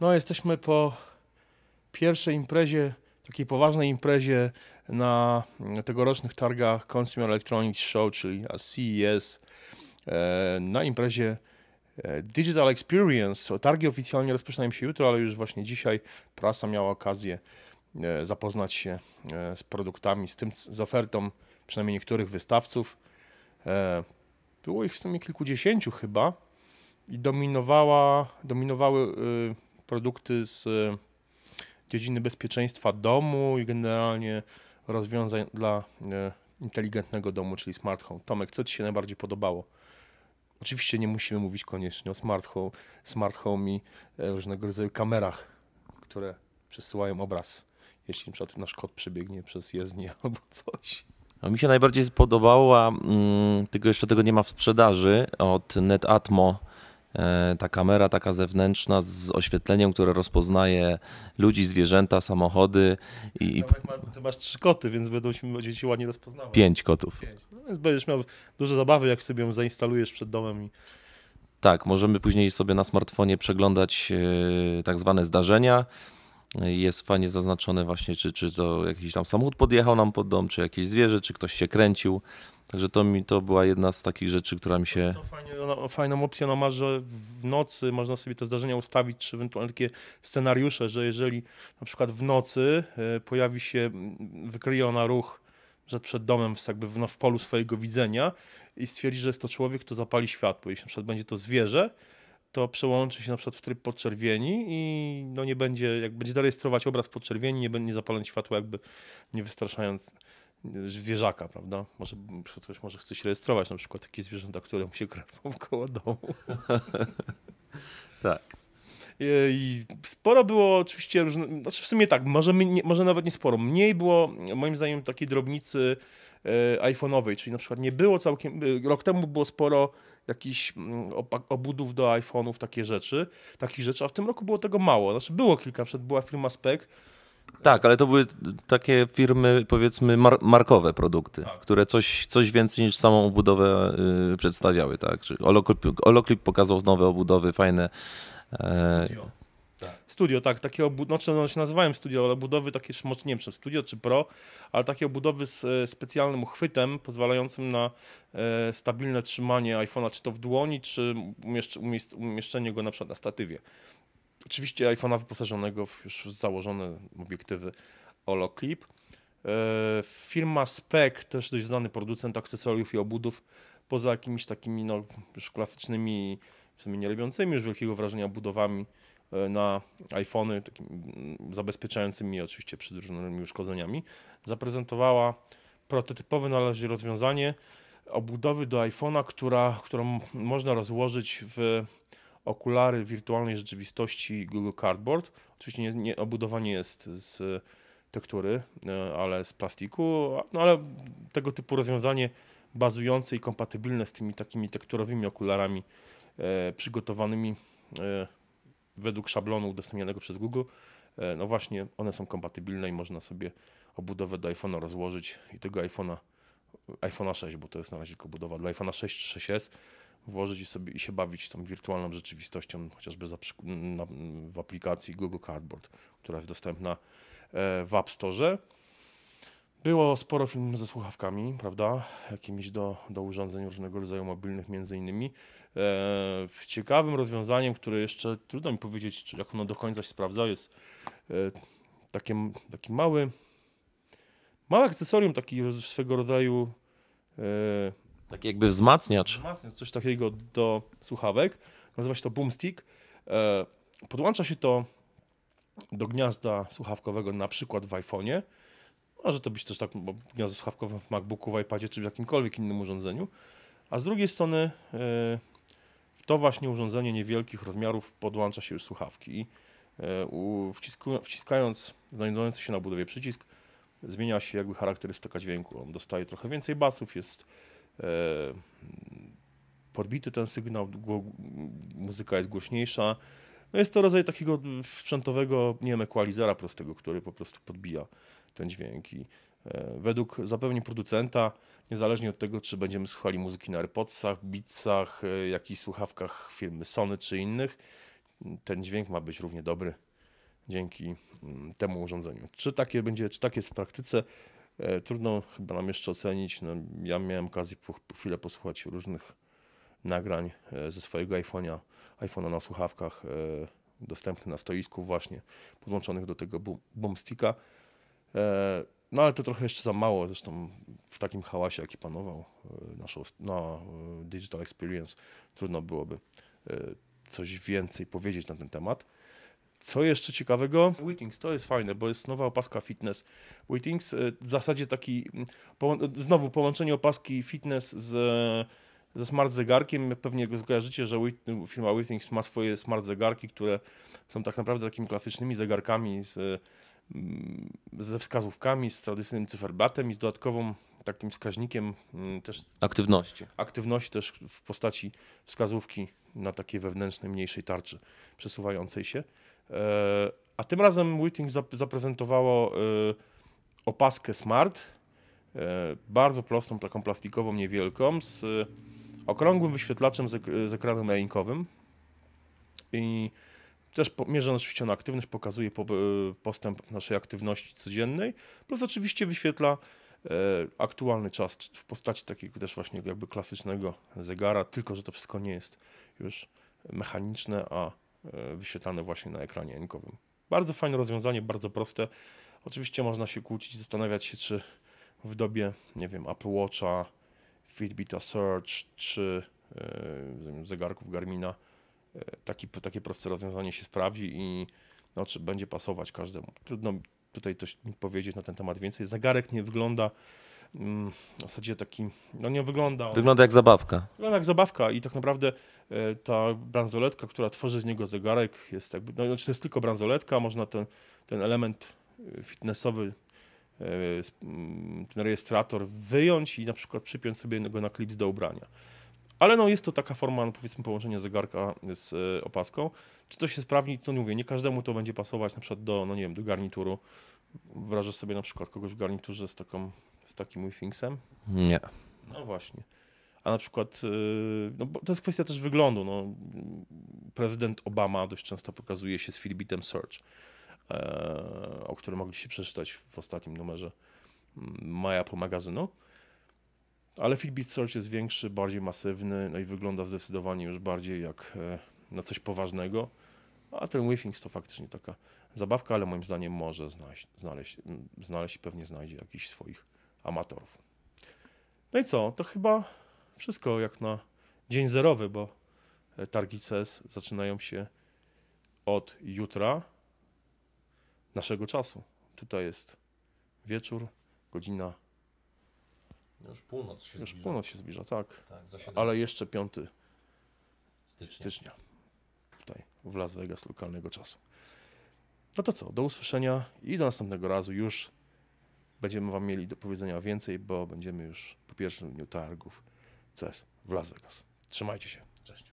No, jesteśmy po pierwszej imprezie, takiej poważnej imprezie na tegorocznych targach Consumer Electronics Show, czyli CES. E, na imprezie e, Digital Experience. Targi oficjalnie rozpoczynają się jutro, ale już właśnie dzisiaj prasa miała okazję e, zapoznać się z produktami, z tym, z ofertą przynajmniej niektórych wystawców. Było ich w sumie kilkudziesięciu chyba i dominowała, dominowały produkty z dziedziny bezpieczeństwa domu i generalnie rozwiązań dla inteligentnego domu, czyli smart home. Tomek, co Ci się najbardziej podobało? Oczywiście nie musimy mówić koniecznie o smart home, smart home i e, różnego rodzaju kamerach, które przesyłają obraz, jeśli na przykład nasz kot przebiegnie przez jezdnię albo coś. A mi się najbardziej spodobała, mm, tylko jeszcze tego nie ma w sprzedaży, od NetAtmo E, ta kamera taka zewnętrzna z oświetleniem, które rozpoznaje ludzi, zwierzęta, samochody. I, ma, ty masz trzy koty, więc będą się dzieci ładnie rozpoznawać. Pięć kotów. Pięć. No więc będziesz miał duże zabawy, jak sobie ją zainstalujesz przed domem. I... Tak, możemy później sobie na smartfonie przeglądać e, tak zwane zdarzenia. Jest fajnie zaznaczone właśnie, czy, czy to jakiś tam samochód podjechał nam pod dom, czy jakieś zwierzę, czy ktoś się kręcił. Także to mi to była jedna z takich rzeczy, która mi się. Fajnie, no, fajną opcję ona ma, że w nocy można sobie te zdarzenia ustawić, czy ewentualnie takie scenariusze, że jeżeli na przykład w nocy y, pojawi się, wykryje ona ruch że przed domem, jakby w, no, w polu swojego widzenia i stwierdzi, że jest to człowiek, to zapali światło. Jeśli na przykład będzie to zwierzę, to przełączy się na przykład w tryb podczerwieni i no nie będzie, jak będzie rejestrować obraz podczerwieni, nie będzie zapalać światła, jakby nie wystraszając zwierzaka, prawda? Może ktoś może chce się rejestrować na przykład takie zwierzęta, które mu się kręcą koło domu. tak. I sporo było oczywiście różne, znaczy w sumie tak, może, nie, może nawet nie sporo. Mniej było moim zdaniem takiej drobnicy e, iPhone'owej, czyli na przykład nie było całkiem, e, rok temu było sporo jakichś mm, obudów do iPhone'ów, takie rzeczy, takich rzeczy, a w tym roku było tego mało. Znaczy było kilka, przykład była firma Spec, tak, ale to były takie firmy, powiedzmy, mar markowe produkty, tak. które coś, coś więcej niż samą obudowę y, przedstawiały. Tak? Czyli Oloclip, pokazał nowe obudowy, fajne. E... Studio. Tak. Studio, tak, takie obudowy, znaczy one się nazywają studio, ale obudowy takie, może nie wiem, czy studio, czy pro, ale takie obudowy z e, specjalnym uchwytem pozwalającym na e, stabilne trzymanie iPhone'a, czy to w dłoni, czy umieszczenie go na przykład na statywie. Oczywiście iPhone'a wyposażonego w już założone obiektywy Holoclip. E, firma Spec, też dość znany producent akcesoriów i obudów, poza jakimiś takimi no, już klasycznymi, w sumie nie robiącymi już wielkiego wrażenia budowami e, na iPhony, takimi mm, zabezpieczającymi oczywiście przed różnymi uszkodzeniami, zaprezentowała prototypowe na rozwiązanie obudowy do iPhone'a, która, którą można rozłożyć w okulary wirtualnej rzeczywistości Google Cardboard. Oczywiście nie, nie, obudowa nie jest z tektury, e, ale z plastiku, no ale tego typu rozwiązanie bazujące i kompatybilne z tymi takimi tekturowymi okularami e, przygotowanymi e, według szablonu udostępnionego przez Google, e, no właśnie one są kompatybilne i można sobie obudowę do iPhone'a rozłożyć i tego iPhone'a iPhone'a 6, bo to jest na razie tylko budowa dla iPhone'a 6 6s włożyć i sobie i się bawić tą wirtualną rzeczywistością, chociażby za, na, w aplikacji Google Cardboard, która jest dostępna e, w App Store. Było sporo filmów ze słuchawkami, prawda? Jakimiś do, do urządzeń różnego rodzaju mobilnych, między innymi. E, ciekawym rozwiązaniem, które jeszcze trudno mi powiedzieć, czy jak ono do końca się sprawdza, jest e, taki mały, mały akcesorium, taki swego rodzaju e, tak jakby wzmacniacz. Wzmacniacz, coś takiego do słuchawek. Nazywa się to Boomstick. E, podłącza się to do gniazda słuchawkowego na przykład w iPhone'ie. Może to być też tak, bo gniazdo słuchawkowe w MacBooku, w iPadzie czy w jakimkolwiek innym urządzeniu. A z drugiej strony e, w to właśnie urządzenie niewielkich rozmiarów podłącza się już słuchawki. E, wciskając znajdujący się na budowie przycisk, zmienia się jakby charakterystyka dźwięku. On dostaje trochę więcej basów, jest podbity ten sygnał, muzyka jest głośniejsza. No jest to rodzaj takiego sprzętowego, nie wiem, equalizera prostego, który po prostu podbija ten dźwięk. I e, według zapewnień producenta, niezależnie od tego, czy będziemy słuchali muzyki na AirPodsach, Beatsach, e, jakichś słuchawkach firmy Sony czy innych, ten dźwięk ma być równie dobry dzięki mm, temu urządzeniu. Czy takie będzie, czy tak jest w praktyce? E, trudno chyba nam jeszcze ocenić. No, ja miałem okazję po, po chwilę posłuchać różnych nagrań e, ze swojego iPhone'a, iPhone'a na słuchawkach, e, dostępny na stoisku właśnie, podłączonych do tego boom, boomsticka. No ale to trochę jeszcze za mało, zresztą w takim hałasie, jaki panował naszą, na e, Digital Experience, trudno byłoby coś więcej powiedzieć na ten temat. Co jeszcze ciekawego? Witings to jest fajne, bo jest nowa opaska fitness. Witings w zasadzie taki, znowu połączenie opaski fitness z, ze smart zegarkiem. Pewnie go skojarzycie, że firma Witings ma swoje smart zegarki, które są tak naprawdę takimi klasycznymi zegarkami z Mm, ze wskazówkami, z tradycyjnym cyferblatem i z dodatkowym takim wskaźnikiem mm, też aktywności. Aktywności też w postaci wskazówki na takiej wewnętrznej, mniejszej tarczy przesuwającej się. E, a tym razem Witting zaprezentowało e, opaskę Smart, e, bardzo prostą, taką plastikową, niewielką, z okrągłym wyświetlaczem z ekranem e-inkowym. I też mierzę oczywiście na aktywność, pokazuje postęp naszej aktywności codziennej, plus oczywiście wyświetla aktualny czas w postaci takiego też właśnie jakby klasycznego zegara, tylko że to wszystko nie jest już mechaniczne, a wyświetlane właśnie na ekranie enkowym. Bardzo fajne rozwiązanie, bardzo proste. Oczywiście można się kłócić, zastanawiać się, czy w dobie, nie wiem, Apple Watcha, Fitbita Search, czy yy, zegarków Garmina taki, takie proste rozwiązanie się sprawdzi i no, czy będzie pasować każdemu. Trudno tutaj coś powiedzieć na ten temat więcej. Zegarek nie wygląda w zasadzie taki, no nie wygląda. Wygląda jak zabawka. Wygląda jak zabawka i tak naprawdę e, ta bransoletka, która tworzy z niego zegarek jest jakby, no znaczy to jest tylko bransoletka, można ten, ten element e, fitnessowy, e, mm, ten rejestrator wyjąć i na przykład przypiąć sobie go na klips do ubrania. Ale no jest to taka forma, no powiedzmy, połączenia zegarka z opaską. Czy to się sprawni, to nie mówię, nie każdemu to będzie pasować na przykład do, no nie wiem, do garnituru. Wyobrażasz sobie na przykład kogoś w garniturze z, taką, z takim Wi-Fingsem? Nie. No właśnie. A na przykład, y, no to jest kwestia też wyglądu. No, prezydent Obama dość często pokazuje się z Fitbitem Search, e, o którym mogliście przeczytać w ostatnim numerze mm, My Apple magazynu. Ale Fitbit Search jest większy, bardziej masywny, no i wygląda zdecydowanie już bardziej jak e, na coś poważnego. A ten Withings to faktycznie taka zabawka, ale moim zdaniem może znaleźć, znaleźć, znaleźć i pewnie znajdzie jakichś swoich amatorów. No i co? To chyba wszystko jak na dzień zerowy, bo e, targi CES zaczynają się od jutra naszego czasu. Tutaj jest wieczór, godzina już północ się Już zbliża. północ się zbliża, tak. Tak, Ale jeszcze 5 stycznia. stycznia tutaj w Las Vegas lokalnego czasu. No to co, do usłyszenia i do następnego razu już będziemy Wam mieli do powiedzenia więcej, bo będziemy już po pierwszym dniu targów CES w Las Vegas. Trzymajcie się. Cześć.